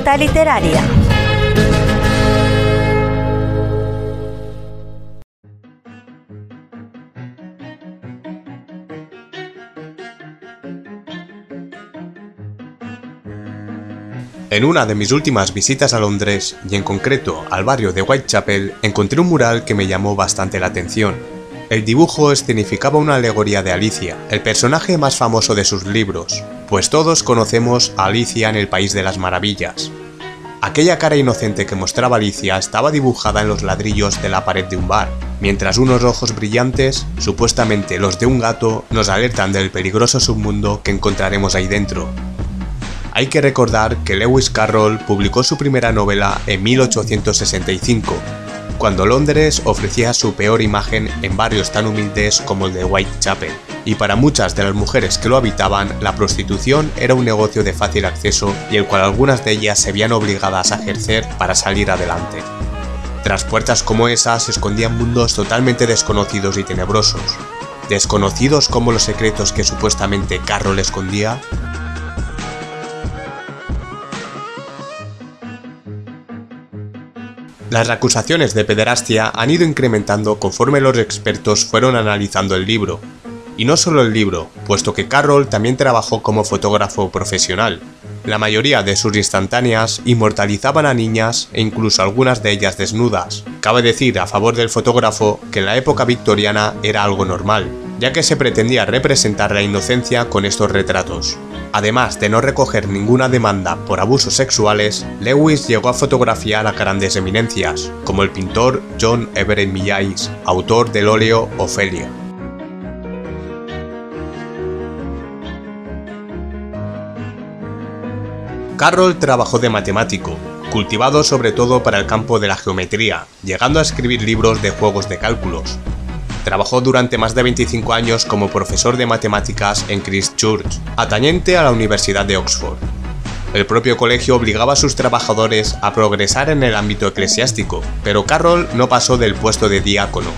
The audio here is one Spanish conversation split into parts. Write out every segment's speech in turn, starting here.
Literaria. En una de mis últimas visitas a Londres, y en concreto al barrio de Whitechapel, encontré un mural que me llamó bastante la atención. El dibujo escenificaba una alegoría de Alicia, el personaje más famoso de sus libros, pues todos conocemos a Alicia en el País de las Maravillas. Aquella cara inocente que mostraba Alicia estaba dibujada en los ladrillos de la pared de un bar, mientras unos ojos brillantes, supuestamente los de un gato, nos alertan del peligroso submundo que encontraremos ahí dentro. Hay que recordar que Lewis Carroll publicó su primera novela en 1865, cuando Londres ofrecía su peor imagen en barrios tan humildes como el de Whitechapel, y para muchas de las mujeres que lo habitaban, la prostitución era un negocio de fácil acceso y el cual algunas de ellas se veían obligadas a ejercer para salir adelante. Tras puertas como esas se escondían mundos totalmente desconocidos y tenebrosos, desconocidos como los secretos que supuestamente Carroll escondía, Las acusaciones de pederastia han ido incrementando conforme los expertos fueron analizando el libro. Y no solo el libro, puesto que Carroll también trabajó como fotógrafo profesional. La mayoría de sus instantáneas inmortalizaban a niñas e incluso algunas de ellas desnudas. Cabe decir a favor del fotógrafo que en la época victoriana era algo normal, ya que se pretendía representar la inocencia con estos retratos. Además de no recoger ninguna demanda por abusos sexuales, Lewis llegó a fotografiar a grandes eminencias, como el pintor John Everett Millais, autor del óleo Ofelia. Carroll trabajó de matemático, cultivado sobre todo para el campo de la geometría, llegando a escribir libros de juegos de cálculos, Trabajó durante más de 25 años como profesor de matemáticas en Christchurch, atañente a la Universidad de Oxford. El propio colegio obligaba a sus trabajadores a progresar en el ámbito eclesiástico, pero Carroll no pasó del puesto de diácono.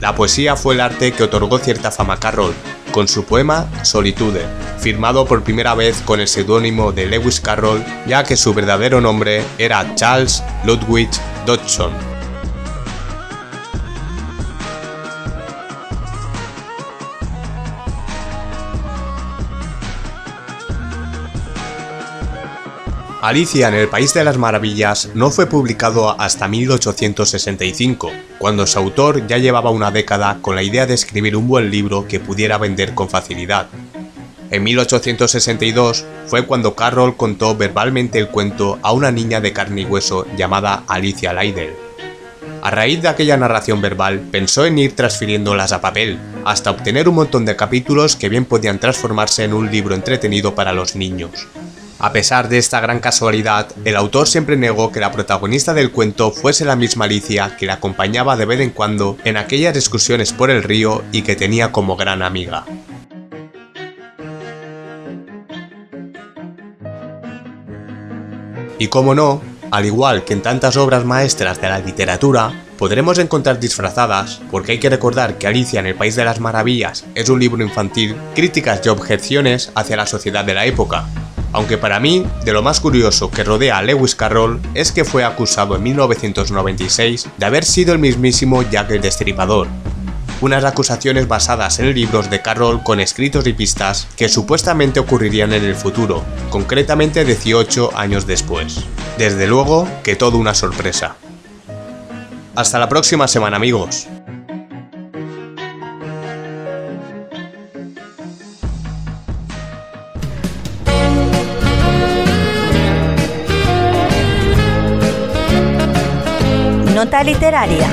La poesía fue el arte que otorgó cierta fama a Carroll, con su poema Solitude, firmado por primera vez con el seudónimo de Lewis Carroll, ya que su verdadero nombre era Charles Ludwig Dodgson. Alicia en el País de las Maravillas no fue publicado hasta 1865, cuando su autor ya llevaba una década con la idea de escribir un buen libro que pudiera vender con facilidad. En 1862 fue cuando Carroll contó verbalmente el cuento a una niña de carne y hueso llamada Alicia Lydell. A raíz de aquella narración verbal, pensó en ir transfiriéndolas a papel, hasta obtener un montón de capítulos que bien podían transformarse en un libro entretenido para los niños. A pesar de esta gran casualidad, el autor siempre negó que la protagonista del cuento fuese la misma Alicia que la acompañaba de vez en cuando en aquellas excursiones por el río y que tenía como gran amiga. Y como no, al igual que en tantas obras maestras de la literatura, podremos encontrar disfrazadas, porque hay que recordar que Alicia en el País de las Maravillas es un libro infantil, críticas y objeciones hacia la sociedad de la época, aunque para mí, de lo más curioso que rodea a Lewis Carroll es que fue acusado en 1996 de haber sido el mismísimo Jack el Destripador. Unas acusaciones basadas en libros de Carroll con escritos y pistas que supuestamente ocurrirían en el futuro, concretamente 18 años después. Desde luego que todo una sorpresa. Hasta la próxima semana amigos. Nota literaria.